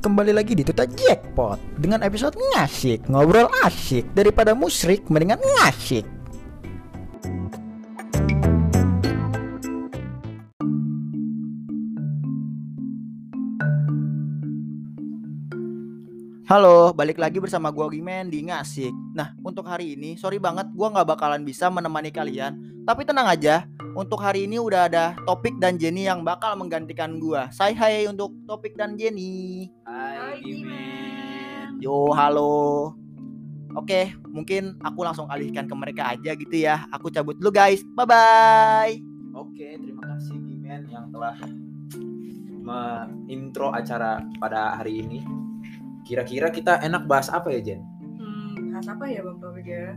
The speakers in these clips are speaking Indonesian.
kembali lagi di Tuta Jackpot. Dengan episode ngasik, ngobrol asik Daripada musrik, mendingan ngasik. Halo, balik lagi bersama gua Gimen di Ngasik. Nah, untuk hari ini, sorry banget gua nggak bakalan bisa menemani kalian. Tapi tenang aja, untuk hari ini udah ada Topik dan Jenny yang bakal menggantikan gua Say hai untuk Topik dan Jenny Hai Gimen. Yo, halo. Oke, mungkin aku langsung alihkan ke mereka aja gitu ya. Aku cabut dulu guys. Bye bye. Oke, terima kasih Gimen yang telah intro acara pada hari ini. Kira-kira kita enak bahas apa ya Jen? Hmm, bahas apa ya Bang Taufik ya?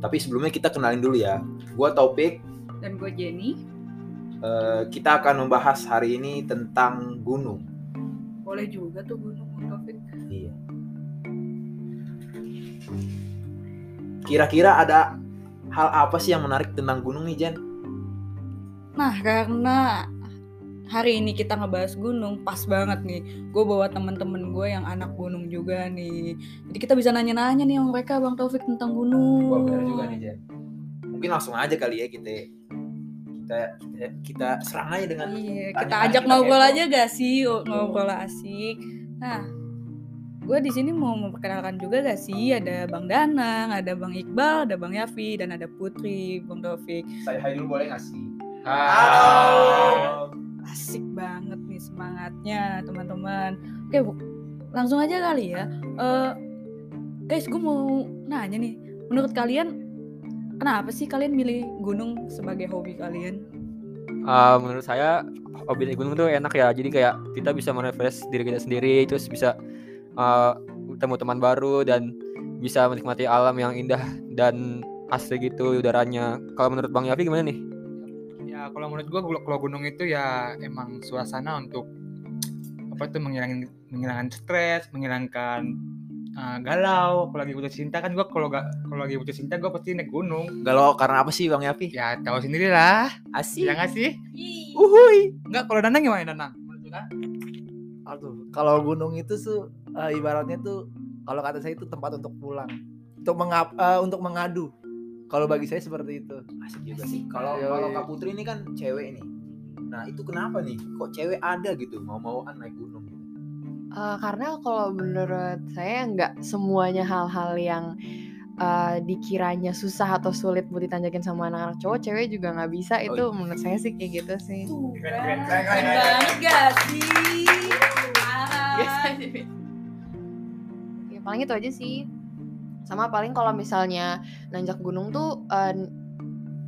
Tapi sebelumnya kita kenalin dulu ya. Gua Taufik. Dan gue Jenny, Eh, kita akan membahas hari ini tentang gunung. boleh juga tuh gunung Bang Taufik. Iya. Kira-kira ada hal apa sih yang menarik tentang gunung nih Jen? Nah, karena hari ini kita ngebahas gunung, pas banget nih. Gue bawa temen-temen gue yang anak gunung juga nih. Jadi kita bisa nanya-nanya nih sama mereka Bang Taufik tentang gunung. Wah benar juga nih Jen. Mungkin langsung aja kali ya kita kita kita, serang aja dengan Iya, Tanya kita aja, ajak kita ngobrol aja gak sih? Yuk, Ngobrol asik. Nah, gue di sini mau memperkenalkan juga gak sih? Ada Bang Danang, ada Bang Iqbal, ada Bang Yafi, dan ada Putri, Bang Taufik. saya hai dulu boleh nggak sih? Halo. Asik banget nih semangatnya teman-teman. Oke, Bu. langsung aja kali ya. Eh, guys, gue mau nanya nih. Menurut kalian, kenapa sih kalian milih gunung sebagai hobi kalian? Uh, menurut saya hobi naik gunung tuh enak ya. Jadi kayak kita bisa merefresh diri kita sendiri terus bisa uh, ketemu teman baru dan bisa menikmati alam yang indah dan asli gitu udaranya. Kalau menurut bang Yafi gimana nih? Ya kalau menurut gua gua- kalau gunung itu ya emang suasana untuk apa tuh menghilangkan menghilangkan stres, menghilangkan uh, galau. Kalau lagi putus cinta kan gua kalau gak kalau lagi putus cinta gua pasti naik gunung. Galau karena apa sih Bang Yafi? Ya tahu sendiri lah. Asik. Ya nggak sih? Uhuy. Enggak kalau Danang gimana Danang? Menurut? Aduh, kalau gunung itu tuh eh, ibaratnya tuh kalau kata saya itu tempat untuk pulang, untuk mengap, eh, untuk mengadu. Kalau bagi saya seperti itu. Asik juga sih. Kalau kalau Kak Putri ini kan cewek nih. Nah itu kenapa nih? Kok cewek ada gitu mau-mauan naik gunung? Eh, karena kalau menurut saya nggak semuanya hal-hal yang eh, dikiranya susah atau sulit buat ditanjakin sama anak-anak cowok, cewek juga nggak bisa. Itu iya. menurut saya sih kayak gitu sih. Keren, banget gak sih? Biasa Ah. aja. Ya paling itu aja sih. Sama paling kalau misalnya nanjak gunung tuh eh,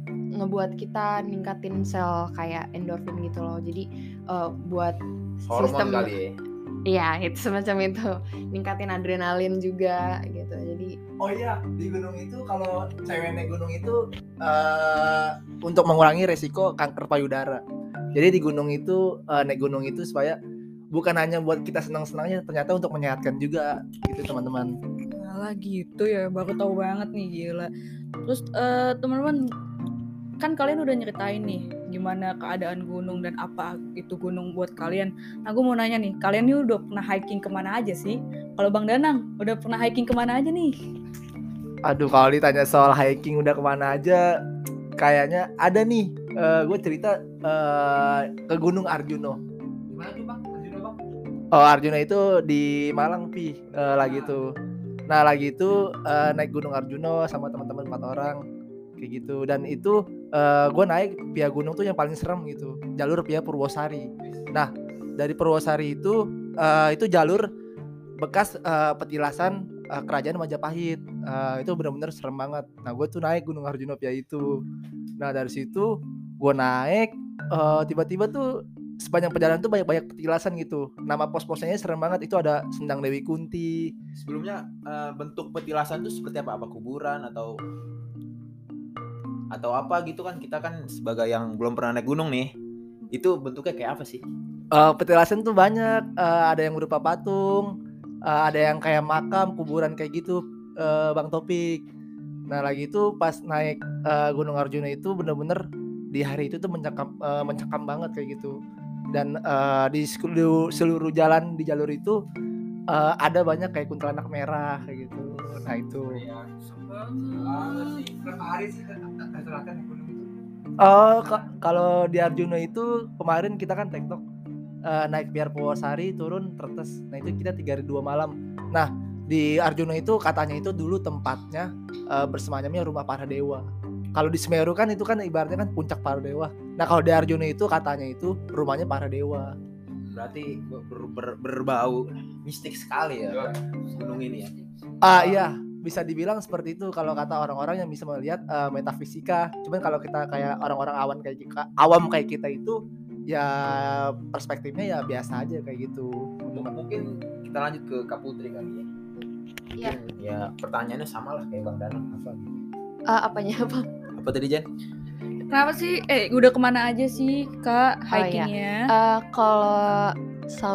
ngebuat kita ningkatin sel kayak endorfin gitu loh. Jadi eh, buat Hormon sistem kali ya. Iya, itu semacam itu. Ningkatin adrenalin juga gitu. Jadi Oh iya, di gunung itu kalau cewek naik gunung itu eh untuk mengurangi resiko kanker payudara. Jadi di gunung itu eh, naik gunung itu supaya bukan hanya buat kita senang-senangnya, ternyata untuk menyehatkan juga gitu teman-teman. Malah gitu ya, baru tahu banget nih gila. Terus eh, teman-teman kan kalian udah nyeritain nih gimana keadaan gunung dan apa itu gunung buat kalian. Nah gue mau nanya nih, kalian nih udah pernah hiking ke mana aja sih? Kalau Bang Danang, udah pernah hiking ke mana aja nih? Aduh, kalau ditanya soal hiking udah ke mana aja, kayaknya ada nih. gue cerita eh, ke Gunung Arjuno. Gimana tuh Bang? Arjuna Bang? Oh Arjuna itu di Malang pi eh, lagi tuh. Nah lagi itu eh, naik Gunung Arjuno sama teman-teman empat orang kayak gitu dan itu gue naik via gunung tuh yang paling serem gitu jalur via Purwosari. Nah dari Purwosari itu eh, itu jalur bekas eh, petilasan eh, kerajaan Majapahit. Eh, itu benar-benar serem banget. Nah gue tuh naik Gunung Arjuna via itu. Nah dari situ gue naik eh, tiba-tiba tuh sepanjang perjalanan tuh banyak-banyak petilasan gitu. Nama pos-posnya serem banget. Itu ada Sendang Dewi Kunti. Sebelumnya eh, bentuk petilasan tuh seperti apa? Apa kuburan atau atau apa gitu kan kita kan sebagai yang belum pernah naik gunung nih itu bentuknya kayak apa sih? Eh, petilasan tuh banyak. Eh, ada yang berupa patung, eh, ada yang kayak makam, kuburan kayak gitu. eh, Bang Topik. Nah lagi itu pas naik eh, Gunung Arjuna itu bener-bener di hari itu tuh mencekam eh, mencekam banget kayak gitu. Dan eh, di seluruh, seluruh jalan di jalur itu eh, ada banyak kayak kuntilanak merah kayak gitu nah itu? Oh, ka- kalau di Arjuna itu kemarin kita kan tektok eh, naik biar Purwosari turun Tretes. Nah itu kita tiga hari dua malam. Nah di Arjuna itu katanya itu dulu tempatnya eh, bersemayamnya rumah para dewa. Kalau di Semeru kan itu kan ibaratnya kan puncak para dewa. Nah kalau di Arjuna itu katanya itu rumahnya para dewa. Berarti ber- ber- berbau mistik sekali ya gunung ini ya. Ah iya bisa dibilang seperti itu kalau kata orang-orang yang bisa melihat eh, metafisika. Cuman kalau kita kayak orang-orang awan kayak kita, awam kayak kita itu ya perspektifnya ya biasa aja kayak gitu. Mungkin kita lanjut ke Kak Putri kali ya. Iya. Ya pertanyaannya sama lah kayak Bang Danang apa gitu. Eh, apanya apa? Apa tadi Jen? Kenapa sih? Eh, udah ke mana aja sih, Kak, Oh, iya. hikingnya? Eh, kalau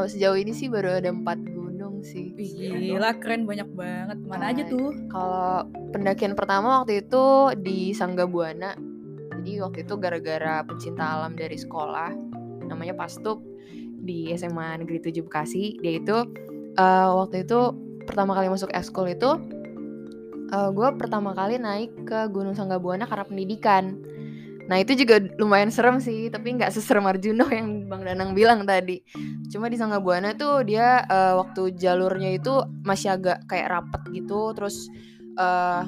sejauh ini sih baru ada empat sih. Wih, Gila, keren banyak banget. Mana aja Hai. tuh? Kalau pendakian pertama waktu itu di Sangga Buana. Jadi waktu itu gara-gara pencinta alam dari sekolah, namanya Pastup di SMA Negeri 7 Bekasi. Dia itu eh, waktu itu pertama kali masuk ekskul itu gue pertama kali naik ke Gunung Sangga Buana karena pendidikan. Nah itu juga lumayan serem sih, tapi nggak seserem Arjuno yang Bang Danang bilang tadi. Cuma di Sangga Buana tuh dia eh, waktu jalurnya itu masih agak kayak rapet gitu, terus eh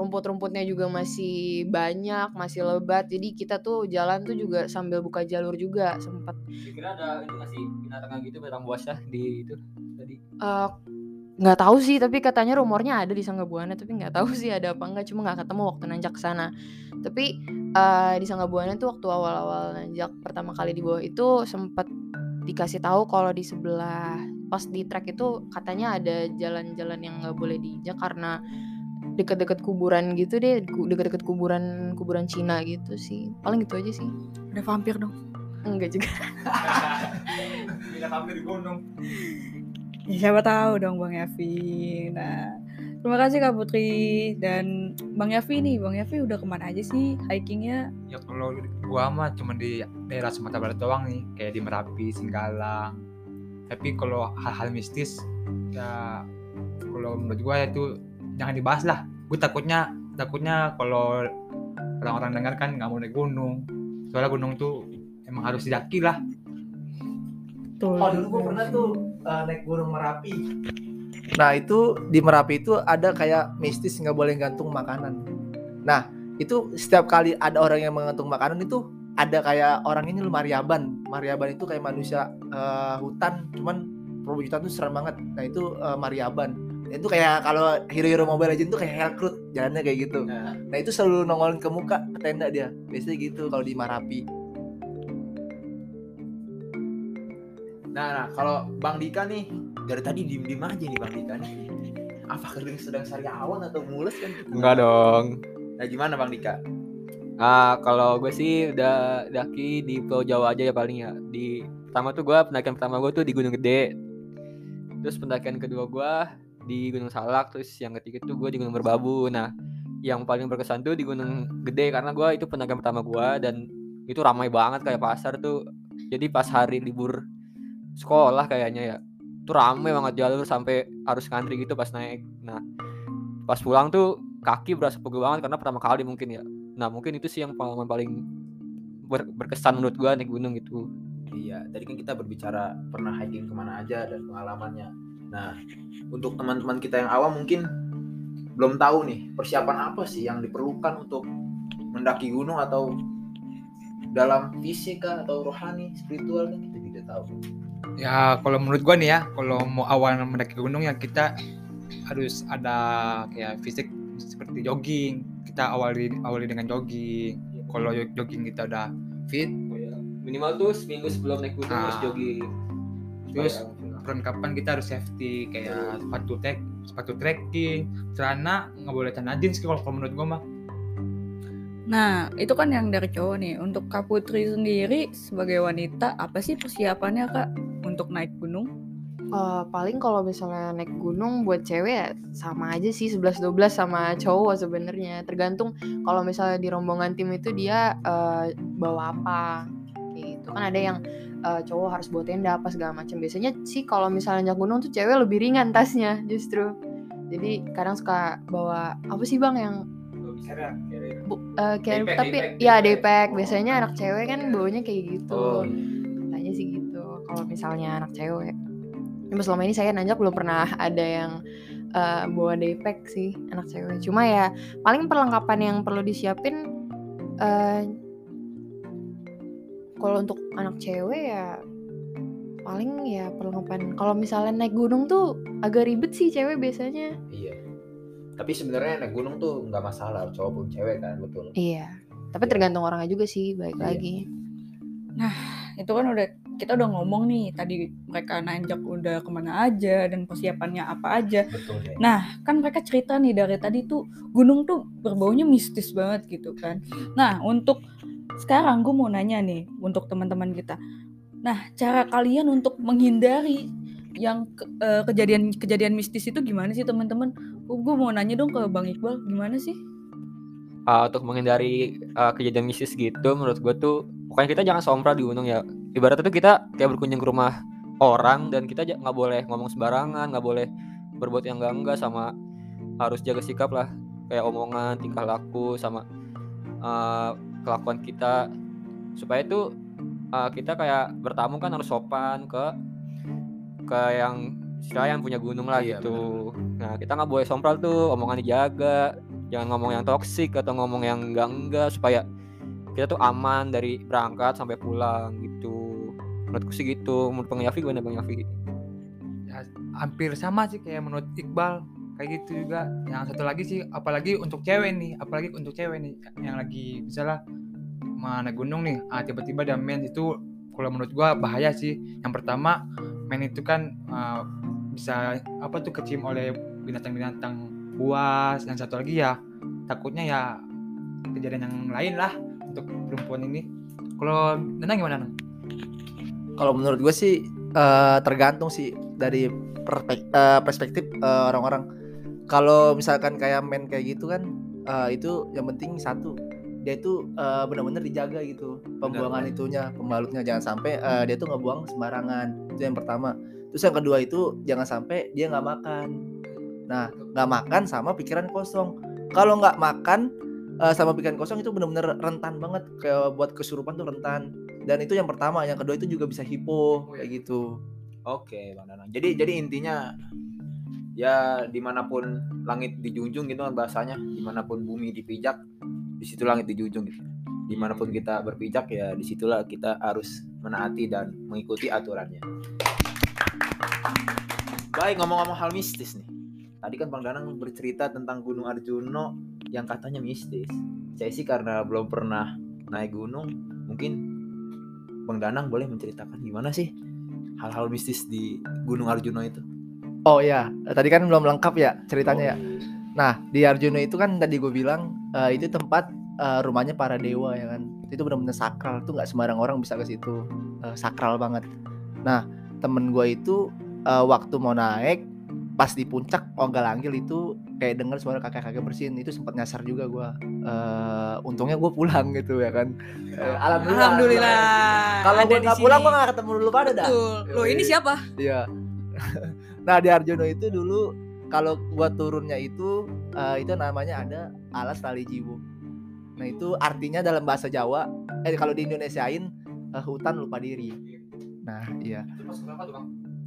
rumput-rumputnya juga masih banyak, masih lebat. Jadi kita tuh jalan tuh juga sambil buka jalur juga sempat. Kira ada itu ngasih binatang gitu binatang buas ya di itu tadi. Eh, nggak tahu sih, tapi katanya rumornya ada di Sangga Buana, tapi nggak tahu sih ada apa enggak. Cuma nggak ketemu waktu nanjak ke sana. Tapi eh, di Sangga Buana tuh waktu awal-awal nanjak pertama kali di bawah itu sempat dikasih tahu kalau di sebelah pas di trek itu katanya ada jalan-jalan yang nggak boleh diinjak karena deket-deket kuburan gitu deh deket-deket kuburan kuburan Cina gitu sih paling gitu aja sih Ada vampir dong. enggak juga Bila hampir di gunung. Ya, siapa tahu dong Bang Yafi. Nah, terima kasih Kak Putri dan Bang Yafi nih. Bang Yafi udah ke mana aja sih hikingnya? Ya kalau gua mah cuma di daerah Sumatera Barat doang nih, kayak di Merapi, Singgalang. Tapi kalau hal-hal mistis ya kalau menurut gua itu jangan dibahas lah. Gue takutnya takutnya kalau orang-orang dengar kan nggak mau naik gunung. Soalnya gunung tuh emang harus didaki lah. Tuh. Oh dulu gue pernah tuh eh, naik gunung Merapi. Nah itu di Merapi itu ada kayak mistis nggak boleh gantung makanan. Nah itu setiap kali ada orang yang mengantung makanan itu ada kayak orang ini loh Mariaban. Mariaban itu kayak manusia eh, hutan, cuman perwujudan tuh serem banget. Nah itu eh, Mariaban. Itu kayak kalau hero-hero Mobile Legends tuh kayak Hellcrut jalannya kayak gitu. Nah, Nah itu selalu nongolin ke muka ke tenda dia. Biasanya gitu kalau di Marapi. Nah, nah kalau Bang Dika nih dari tadi diem diem aja nih Bang Dika nih. Apa kering sedang sariawan atau mules kan? Enggak dong. Nah gimana Bang Dika? Ah, kalau gue sih udah daki di Pulau Jawa aja ya paling ya. Di pertama tuh gue pendakian pertama gue tuh di Gunung Gede. Terus pendakian kedua gue di Gunung Salak. Terus yang ketiga tuh gue di Gunung Merbabu. Nah, yang paling berkesan tuh di Gunung Gede karena gue itu pendakian pertama gue dan itu ramai banget kayak pasar tuh. Jadi pas hari libur sekolah kayaknya ya, tuh ramai banget jalur sampai harus ngantri gitu pas naik. Nah, pas pulang tuh kaki berasa pegel banget karena pertama kali mungkin ya. Nah mungkin itu sih yang pengalaman paling ber- berkesan menurut gua naik gunung gitu. Iya, tadi kan kita berbicara pernah hiking ke mana aja dan pengalamannya. Nah, untuk teman-teman kita yang awam mungkin belum tahu nih persiapan apa sih yang diperlukan untuk mendaki gunung atau dalam fisik kah atau rohani, spiritual kan kita tidak tahu. Ya kalau menurut gua nih ya, kalau mau awal mendaki gunung ya kita harus ada kayak fisik seperti jogging. Kita awali awali dengan jogging. Kalau jo- jogging kita udah fit, Minimal tuh seminggu sebelum naik gunung Ah. harus jogging. Terus perlengkapan kita harus safety kayak sepatu trek, sepatu trekking, celana nggak boleh celana jeans kalau kalau menurut gua mah. Nah, itu kan yang dari cowok nih. Untuk Kak Putri sendiri sebagai wanita, apa sih persiapannya Kak untuk naik gunung? Eh, paling kalau misalnya naik gunung buat cewek ya sama aja sih 11-12 sama cowok sebenarnya. Tergantung kalau misalnya di rombongan tim itu dia eh, bawa apa. Kayak gitu. Kan ada yang eh, cowok harus bawa tenda apa segala macam. Biasanya sih kalau misalnya nanjak gunung tuh cewek lebih ringan tasnya justru. Jadi kadang suka bawa apa sih bang yang bu, eh, kayak Daypack, tapi daypack, ya daypack. daypack. Biasanya anak cewek kan bawanya kayak gitu. Oh, katanya sih gitu kalau misalnya anak cewek Cuma selama ini saya nanjak belum pernah ada yang eh, bawa daypack sih anak cewek cuma ya paling perlengkapan yang perlu disiapin eh kalau untuk anak cewek ya paling ya perlengkapan kalau misalnya naik gunung tuh agak ribet sih cewek biasanya iya. Tapi sebenarnya naik gunung tuh nggak masalah cowok pun cewek kan betul. iya tapi Iya. tergantung orangnya juga sih baik Iya. lagi itu kan udah kita udah ngomong nih tadi mereka nanjak udah ke mana aja dan persiapannya apa aja Betul deh. Nah, kan mereka cerita nih dari tadi tuh gunung tuh berbaunya mistis banget gitu kan. Nah, untuk sekarang gue mau nanya nih untuk teman-teman kita. Nah, cara kalian untuk menghindari yang ke- eh, kejadian-kejadian mistis itu gimana sih teman-teman? Gue mau nanya dong ke Bang Iqbal, gimana sih? Uh, untuk menghindari uh, kejadian mistis gitu menurut gue tuh pokoknya kita jangan sompral di gunung ya ibaratnya tuh kita kayak berkunjung ke rumah orang dan kita nggak boleh ngomong sembarangan nggak boleh berbuat yang enggak enggak sama harus jaga sikap lah. Kayak omongan tingkah laku sama uh, kelakuan kita. Supaya itu uh, kita kayak bertamu kan harus sopan ke ke yang istilahnya yang punya gunung lah Iya, gitu. nah kita nggak boleh sompral tuh omongan dijaga jangan ngomong yang toksik atau ngomong yang enggak enggak supaya kita tuh aman dari berangkat sampai pulang gitu menurutku sih gitu. Menurut bang Yafi gimana bang Yafi Ya, hampir sama sih kayak menurut Iqbal. Kayak gitu juga. Yang satu lagi sih apalagi untuk cewek nih. Apalagi untuk cewek nih yang lagi misalnya mana gunung nih. Ah tiba-tiba ada men itu kalau menurut gua bahaya sih. Yang pertama men itu kan ah, bisa apa tuh kecium oleh binatang-binatang buas. Yang satu lagi ya takutnya ya kejadian yang lain lah untuk perempuan ini. Kalau Nana gimana Nana? Kalau menurut gue sih eh, tergantung sih dari perpek- eh, perspektif eh, orang-orang. Kalau misalkan kayak men kayak gitu kan eh, itu yang penting satu dia itu eh, benar-benar dijaga gitu. Pembuangan benar. itunya pembalutnya. Jangan sampai eh, dia tuh ngebuang sembarangan. Itu yang pertama. Terus yang kedua itu jangan sampai dia nggak makan. Nah nggak makan sama pikiran kosong. Kalau nggak makan eh, sama pikiran kosong itu benar-benar rentan banget. Kayak buat kesurupan tuh rentan dan itu yang pertama yang kedua itu juga bisa hipo kayak gitu Oke, Bang Danang. Jadi jadi intinya ya di mana pun langit dijunjung gitu kan bahasanya, di mana pun bumi dipijak, di situ langit dijunjung gitu. Di mana pun kita berpijak ya di situlah kita harus menaati dan mengikuti aturannya. Baik ngomong-ngomong hal mistis nih. Tadi kan Bang Danang bercerita tentang Gunung Arjuno yang katanya mistis. Saya sih karena belum pernah naik gunung, mungkin Bang Danang boleh menceritakan gimana sih hal-hal mistis di Gunung Arjuno itu. oh ya tadi kan belum lengkap ya ceritanya ya. Nah di Arjuna itu kan tadi gue bilang eh, itu tempat eh, rumahnya para dewa ya kan. Itu benar-benar sakral tuh nggak sembarang orang bisa ke situ. Eh, sakral banget. Nah temen gue itu eh, waktu mau naik pas di puncak Onggalanggil itu kayak denger suara kakek-kakek bersin itu sempat nyasar juga gue Eh, untungnya gue pulang gitu ya kan Eh, alhamdulillah Alhamdulillah. kalau gue nggak pulang gue nggak ketemu dulu pada dah. Loh, ini Yoi. siapa? Iya. nah di Arjuna itu dulu kalau gua turunnya itu eh, itu namanya ada alas tali jiwo. Nah itu artinya dalam bahasa Jawa, eh kalau di Indonesiain eh, hutan lupa diri. Nah iya.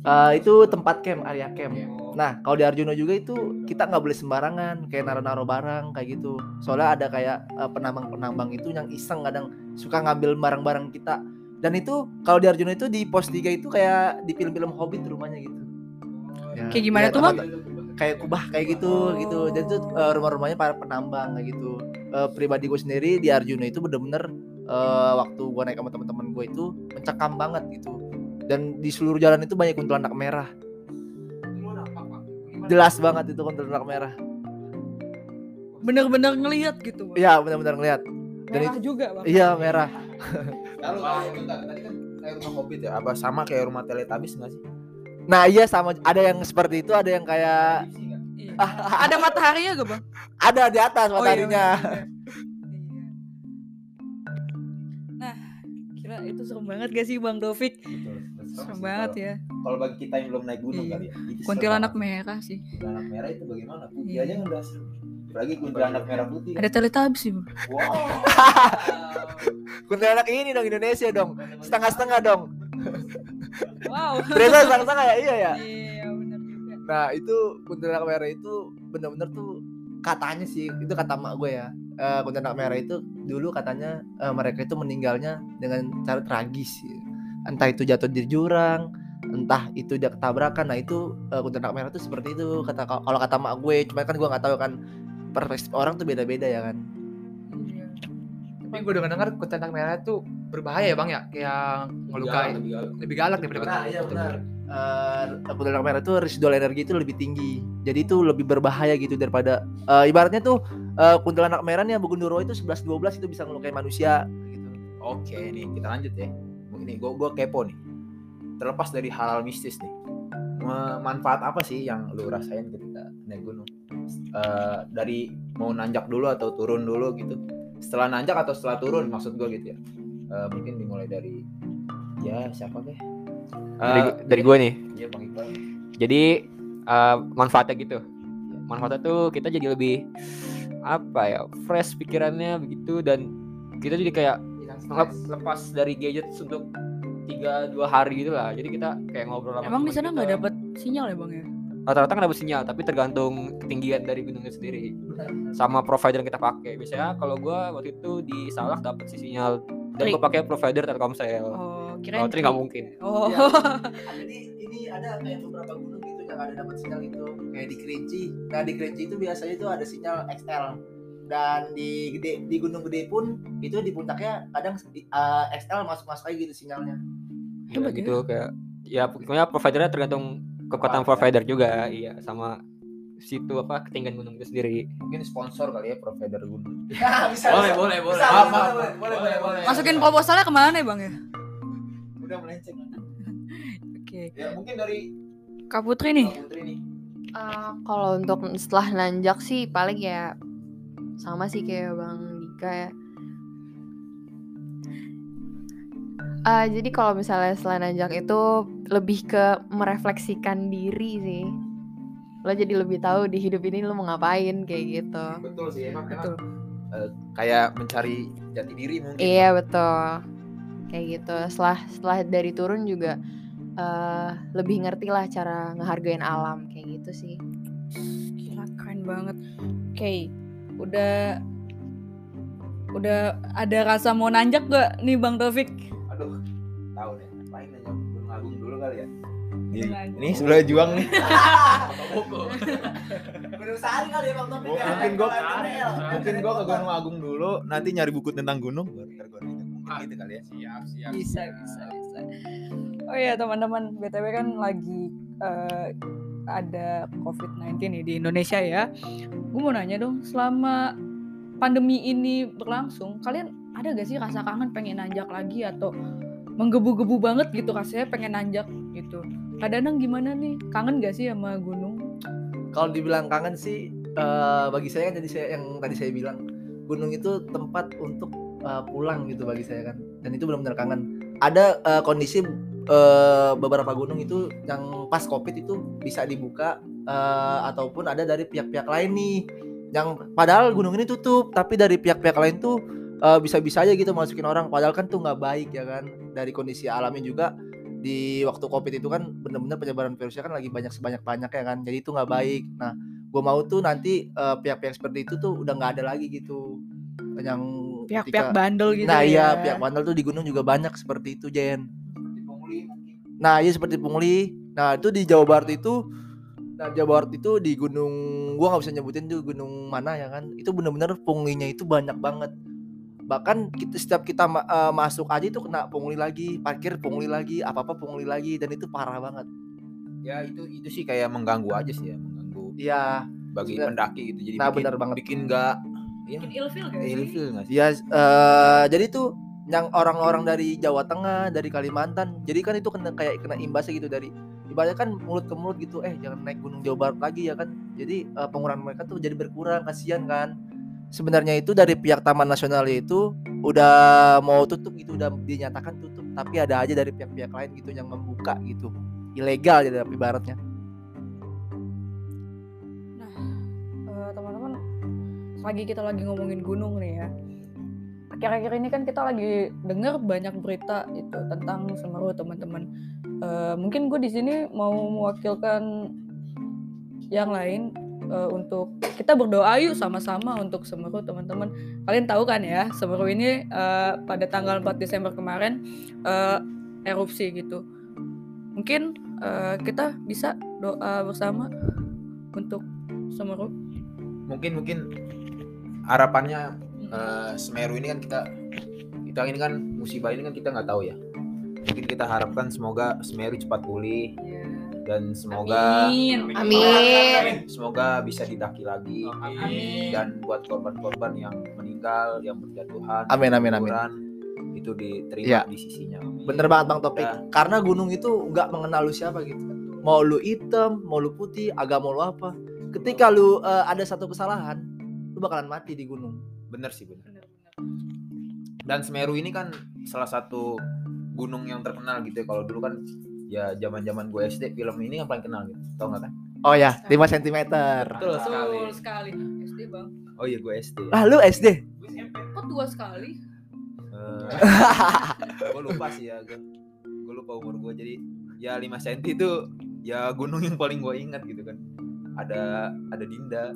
Eh, itu tempat camp, area camp. Nah kalau di Arjuna juga itu kita nggak boleh sembarangan kayak naro-naro barang kayak gitu. Soalnya ada kayak eh, penambang-penambang itu yang iseng kadang suka ngambil barang-barang kita. Dan itu kalau di Arjuna itu di pos 3 itu kayak di film-film Hobbit rumahnya gitu. Ya, Kayak gimana ya, tuh, Bang? tempat- Kayak kubah kayak gitu gitu. Dan itu eh, rumah-rumahnya para penambang kayak gitu. Eh, pribadi gue sendiri di Arjuna itu bener-bener eh, waktu gue naik sama teman-teman gue itu mencekam banget gitu. Dan di seluruh jalan itu banyak kuntilanak merah. Jelas banget itu kuntilanak merah. Bener-bener ngelihat gitu. Bang. Iya benar-benar ngeliat. Dan Merah juga, Bang. Iya merah. Lalu tadi kan kayak rumah Hobbit ya, apa sama kayak rumah Teletubbies nggak sih? Nah iya sama ada yang seperti itu, ada yang kayak Iya. Ada mataharinya gak, Bang? ada di atas Oh, iya, mataharinya. bener, bener. Iya. Kira itu serem serem banget gak sih Bang Dovik? Betul, betul. Serem sih banget ya. Kalau bagi kita yang belum naik gunung Iya. kali ya. serem Kuntilanak merah sih. Kuntilanak merah itu bagaimana? Putih Iya. aja udah serem. Apalagi kuntilanak merah putih. Ada Teletubbies sih. Bang. Wow. Kuntilanak ini dong Indonesia dong. Setengah-setengah dong. Wow. Ternyata setengah-setengah ya iya ya. Iya benar juga. Nah itu kuntilanak merah itu bener-bener tuh katanya sih itu kata mak gue ya. Eh, kuntilanak merah itu dulu katanya eh, mereka itu meninggalnya dengan cara tragis. ya. Entah itu jatuh di jurang, entah itu dia ketabrakan. Nah itu eh, kuntilanak merah itu seperti itu kata kalau kata mak gue. Cuma kan gue nggak tahu kan perspektif orang tuh beda-beda ya kan. Tapi gue dengar dengar kuntilanak merah tuh berbahaya ya bang ya, kayak ngelukai, Lebih galak. lebih galak daripada Nah, iya benar. Eh kuntilanak merah itu residual energi itu lebih tinggi. Jadi itu lebih berbahaya gitu daripada eh, ibaratnya tuh eh, kuntilanak merah nih yang Gunduro itu 11 12 itu bisa ngelukai manusia gitu. Oke nih kita lanjut ya. Ini gue gue kepo nih. Terlepas dari hal mistis nih, manfaat apa sih yang lu rasain ketika naik gunung? Eh, dari mau nanjak dulu atau turun dulu gitu. Setelah nanjak atau setelah turun maksud gue gitu ya. Eh, mungkin dimulai dari ya siapa deh? dari, Eh, dari gue nih Iya Bang Iqbal. jadi eh, manfaatnya gitu manfaatnya tuh kita jadi lebih apa ya fresh pikirannya begitu dan kita jadi kayak lep- lepas dari gadget untuk tiga dua hari gitu lah jadi kita kayak ngobrol sama Emang di sana nggak dapat sinyal ya bang ya? Rata-rata nggak dapat sinyal tapi tergantung ketinggian dari gunungnya sendiri. Sama provider yang kita pakai. Biasanya kalau gua waktu itu di Salak dapat sih sinyal. Dan gua pakai provider Telkomsel. Oh, kalau kirain Tri. nggak mungkin. Oh, Iya. Jadi ini ada kayak beberapa gunung gitu yang ada dapat sinyal itu. Kayak di Kerinci. Nah di Kerinci itu biasanya itu ada sinyal XL dan di gede di gunung gede pun itu di puncaknya kadang eh, XL masuk masuk aja gitu sinyalnya. Ya, Hebat ya. gitu kayak ya pokoknya providernya tergantung kekuatan provider juga iya sama situ apa ketinggian gunung itu sendiri Mungkin sponsor kali ya provider gunung. Ya bisa. Boleh, boleh, boleh. Bisa, Maaf, bisa, maaf, boleh, boleh, boleh, boleh. masukin proposalnya ke mana ya bang ya? Udah melenceng. Oke, Ya mungkin dari Kak Putri nih. Mbak Putri nih. Eh, kalau untuk setelah nanjak sih paling ya sama sih kayak Bang Dika ya. Eh, jadi kalau misalnya setelah nanjak itu lebih ke merefleksikan diri sih. Lo jadi lebih tahu di hidup ini lo mau ngapain kayak gitu. Betul sih emang, Betul. emang kayak mencari jati diri mungkin. Iya betul. Kayak gitu. Setelah setelah dari turun juga eh lebih ngerti lah cara ngehargain alam kayak gitu sih. Gila keren banget. Oke, udah udah ada rasa mau nanjak gak nih Bang Taufik? Aduh, kali ya. Ini, sebelah juang nih. Gunung Sari kali ya Bang Topik. Ya. mungkin gua ML. mungkin gua ke Gunung Agung dulu, nanti nyari buku tentang gunung baru ntar gua. Mungkin gitu kali ya. Siap, siap. Bisa, bisa, bisa. Oh iya teman-teman, BTW kan lagi eh, ada COVID-19 nih di Indonesia ya. Gue mau nanya dong, selama pandemi ini berlangsung, kalian ada gak sih rasa kangen pengen nanjak lagi atau menggebu-gebu banget gitu rasanya pengen nanjak gitu? Kadang gimana nih? Kangen gak sih sama gunung? Kalau dibilang kangen sih eh, bagi saya kan tadi saya yang tadi saya bilang gunung itu tempat untuk eh, pulang gitu bagi saya kan. Dan itu benar-benar kangen. Ada eh, kondisi eh, beberapa gunung itu yang pas Covid itu bisa dibuka eh, ataupun ada dari pihak-pihak lain nih yang padahal gunung ini tutup tapi dari pihak-pihak lain tuh eh, bisa-bisa aja gitu masukin orang padahal kan tuh nggak baik ya kan dari kondisi alamnya juga di waktu covid itu kan bener-bener penyebaran virusnya kan lagi banyak sebanyak banyak ya kan jadi itu nggak baik. Nah gue mau tuh nanti eh, pihak-pihak seperti itu tuh udah nggak ada lagi gitu yang Pihak-pihak ketika- bandel gitu nah iya ya. pihak bandel tuh di gunung juga banyak seperti itu Jen. Nah iya seperti pungli. Nah itu di Jawa Barat itu nah Jawa Barat itu di gunung gua nggak bisa nyebutin tuh gunung mana ya kan itu bener-bener punglinya itu banyak banget bahkan kita setiap kita eh, masuk aja itu kena pungli lagi parkir pungli lagi apa apa pungli lagi dan itu parah banget Ya itu itu sih kayak mengganggu aja sih ya, mengganggu iya bagi Sudah. pendaki gitu. Jadi Nah, bikin, benar banget. bikin nggak ya Bikin ilfil gak sih? ilfil sih? Ya, eh, jadi tuh yang orang-orang dari Jawa Tengah, dari Kalimantan, jadi kan itu kena kayak kena imbasnya gitu dari ibaratnya kan mulut ke mulut gitu, eh jangan naik Gunung Jawa Barat lagi ya kan. Jadi eh, pengurangan mereka tuh jadi berkurang, kasihan kan. Sebenarnya itu dari pihak Taman Nasional itu udah mau tutup gitu, udah dinyatakan tutup tapi ada aja dari pihak-pihak lain gitu yang membuka gitu ilegal jadi ibaratnya Nah, eh, teman-teman, lagi kita lagi ngomongin gunung nih ya. Akhir-akhir ini kan kita lagi dengar banyak berita itu tentang Semeru teman-teman. Eh, mungkin gue di sini mau mewakilkan yang lain eh, untuk kita berdoa yuk sama-sama untuk Semeru teman-teman. Kalian tahu kan ya Semeru ini eh, pada tanggal 4 Desember kemarin eh, erupsi gitu. Mungkin eh, kita bisa doa bersama untuk Semeru. mungkin mungkin harapannya eh, Semeru ini kan kita kita ini kan musibah ini kan kita nggak tahu ya mungkin kita harapkan semoga Semeru cepat pulih dan semoga Amin. Amin. semoga bisa didaki lagi Amin. dan buat korban-korban yang meninggal yang berjatuhan Amin, amin, amin. guguran, itu diterima Iya. di sisinya bener banget bang Topik Ya. karena gunung itu nggak mengenal lu siapa gitu mau lu hitam mau lu putih agama lu apa ketika lu eh, ada satu kesalahan lu bakalan mati di gunung bener sih bener dan Semeru ini kan salah satu gunung yang terkenal gitu ya kalau dulu kan ya zaman zaman gue SD film ini yang paling kenal gitu tau nggak kan oh ya 5 cm Betul sekali. Sekali. SD bang. oh iya gue SD ah lu SD Kok tua sekali? gue lupa sih ya gue gue lupa umur gue jadi ya 5 cm itu ya gunung yang paling gue ingat gitu kan ada ada Dinda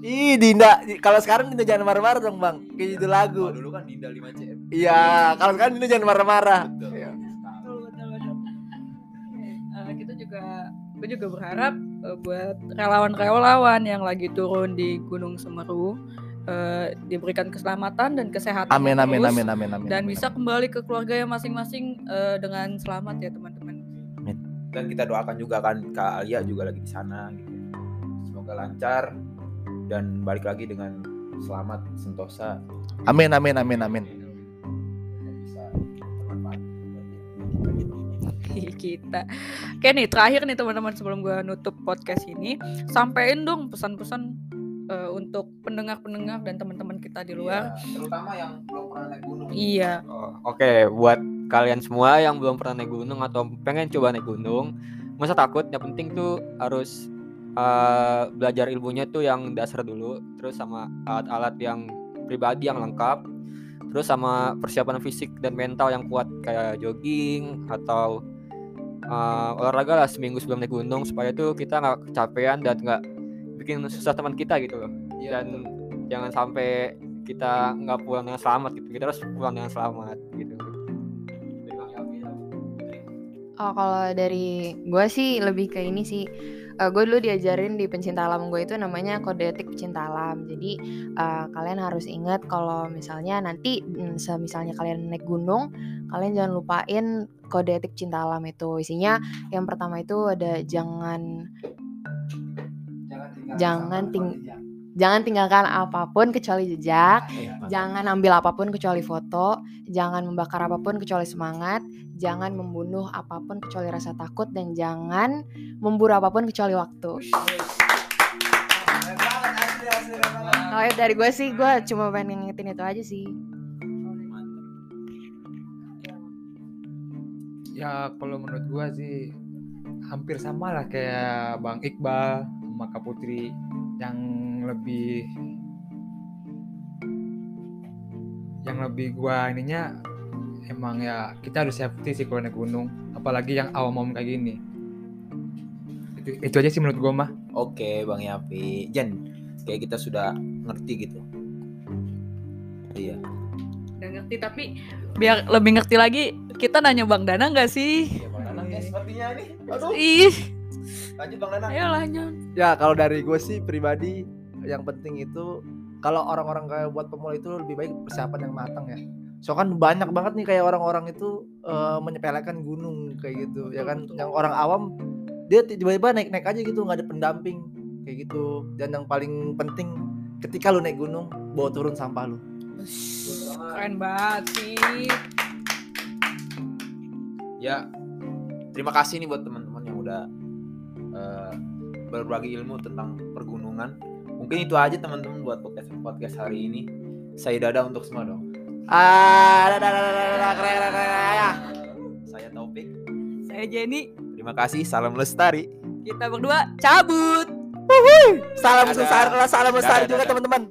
Ih Dinda, kalau sekarang Dinda jangan marah-marah dong bang, kayak gitu lagu. Oh, dulu kan Dinda 5 cm Iya, kalau sekarang Dinda jangan marah-marah. Iya. Betul gue juga berharap eh, buat relawan-relawan yang lagi turun di Gunung Semeru eh, diberikan keselamatan dan kesehatan Amin yang amin terus, amin amin amin. dan amin, bisa amin. kembali ke keluarga yang masing-masing eh, dengan selamat ya teman-teman. dan kita doakan juga kan Kak Alia juga lagi di sana gitu semoga lancar dan balik lagi dengan selamat sentosa Amin amin amin amin. Kita. Oke nih terakhir nih teman-teman sebelum gue nutup podcast ini, sampein dong pesan-pesan eh, untuk pendengar-pendengar dan teman-teman kita di luar. Iya, terutama yang belum pernah naik gunung Iya. Oh, Oke, buat kalian semua yang belum pernah naik gunung atau pengen coba naik gunung, nggak usah takut. Yang penting tuh harus eh, belajar ilmunya tuh yang dasar dulu, terus sama alat-alat yang pribadi yang lengkap, terus sama persiapan fisik dan mental yang kuat kayak jogging atau eh, olahraga lah seminggu sebelum naik gunung supaya tuh kita nggak kecapean dan nggak bikin susah teman kita gitu loh. Iya, dan jangan sampai kita nggak pulang dengan selamat gitu. Kita harus pulang dengan selamat gitu. Oh, kalau dari gue sih lebih ke ini sih. Gue dulu diajarin di pencinta alam gue itu namanya kode etik pencinta alam. Jadi eh, kalian harus ingat kalau misalnya nanti mm, misalnya kalian naik gunung, kalian jangan lupain kode etik cinta alam itu. Isinya yang pertama itu ada jangan Jangan ting- jangan tinggalkan apa pun kecuali jejak, jangan ambil apa pun kecuali foto, jangan membakar apa pun kecuali semangat, jangan membunuh apa pun kecuali rasa takut. Dan jangan memburu apa pun kecuali waktu. Oh, ya, dari gue sih, gue cuma pengen ngingetin itu aja sih. Ya kalau menurut gua sih hampir sama lah kayak Bang Iqbal sama Kak Putri yang lebih yang lebih gua ininya emang ya kita harus safety sih kalau naik gunung apalagi yang awam-awam kayak gini. Itu, itu aja sih menurut gua mah. Oke Bang Yapi. Jen kayak kita sudah ngerti gitu. Iya. Udah ngerti tapi biar lebih ngerti lagi kita nanya Bang Dana nggak sih? Iya Bang Danang ya sepertinya nih Aduh. Ih, lanjut Bang Danang ayo lanjut. Ya kalau dari gue sih pribadi yang penting itu kalau orang-orang kayak buat pemula itu lebih baik persiapan yang matang ya. So kan banyak banget nih kayak orang-orang itu eh, menyepelekan gunung kayak gitu ya kan. Betul. Yang orang awam dia tiba-tiba naik-naik aja gitu nggak ada pendamping kayak gitu. Dan yang paling penting ketika lu naik gunung bawa turun sampah lu. Keren banget sih. Ya terima kasih nih buat teman-teman yang udah eh, berbagi ilmu tentang pergunungan Mungkin itu aja teman-teman buat podcast podcast hari ini Saya dada untuk semua dong Ah, dadah, dadah, dadah, dadah, keren, keren, keren, ya. Taufik. Saya Jenny. Terima kasih. Salam lestari. Kita berdua cabut. Salam Dadah. besar, salam besar Dadah, juga dadah. teman-teman.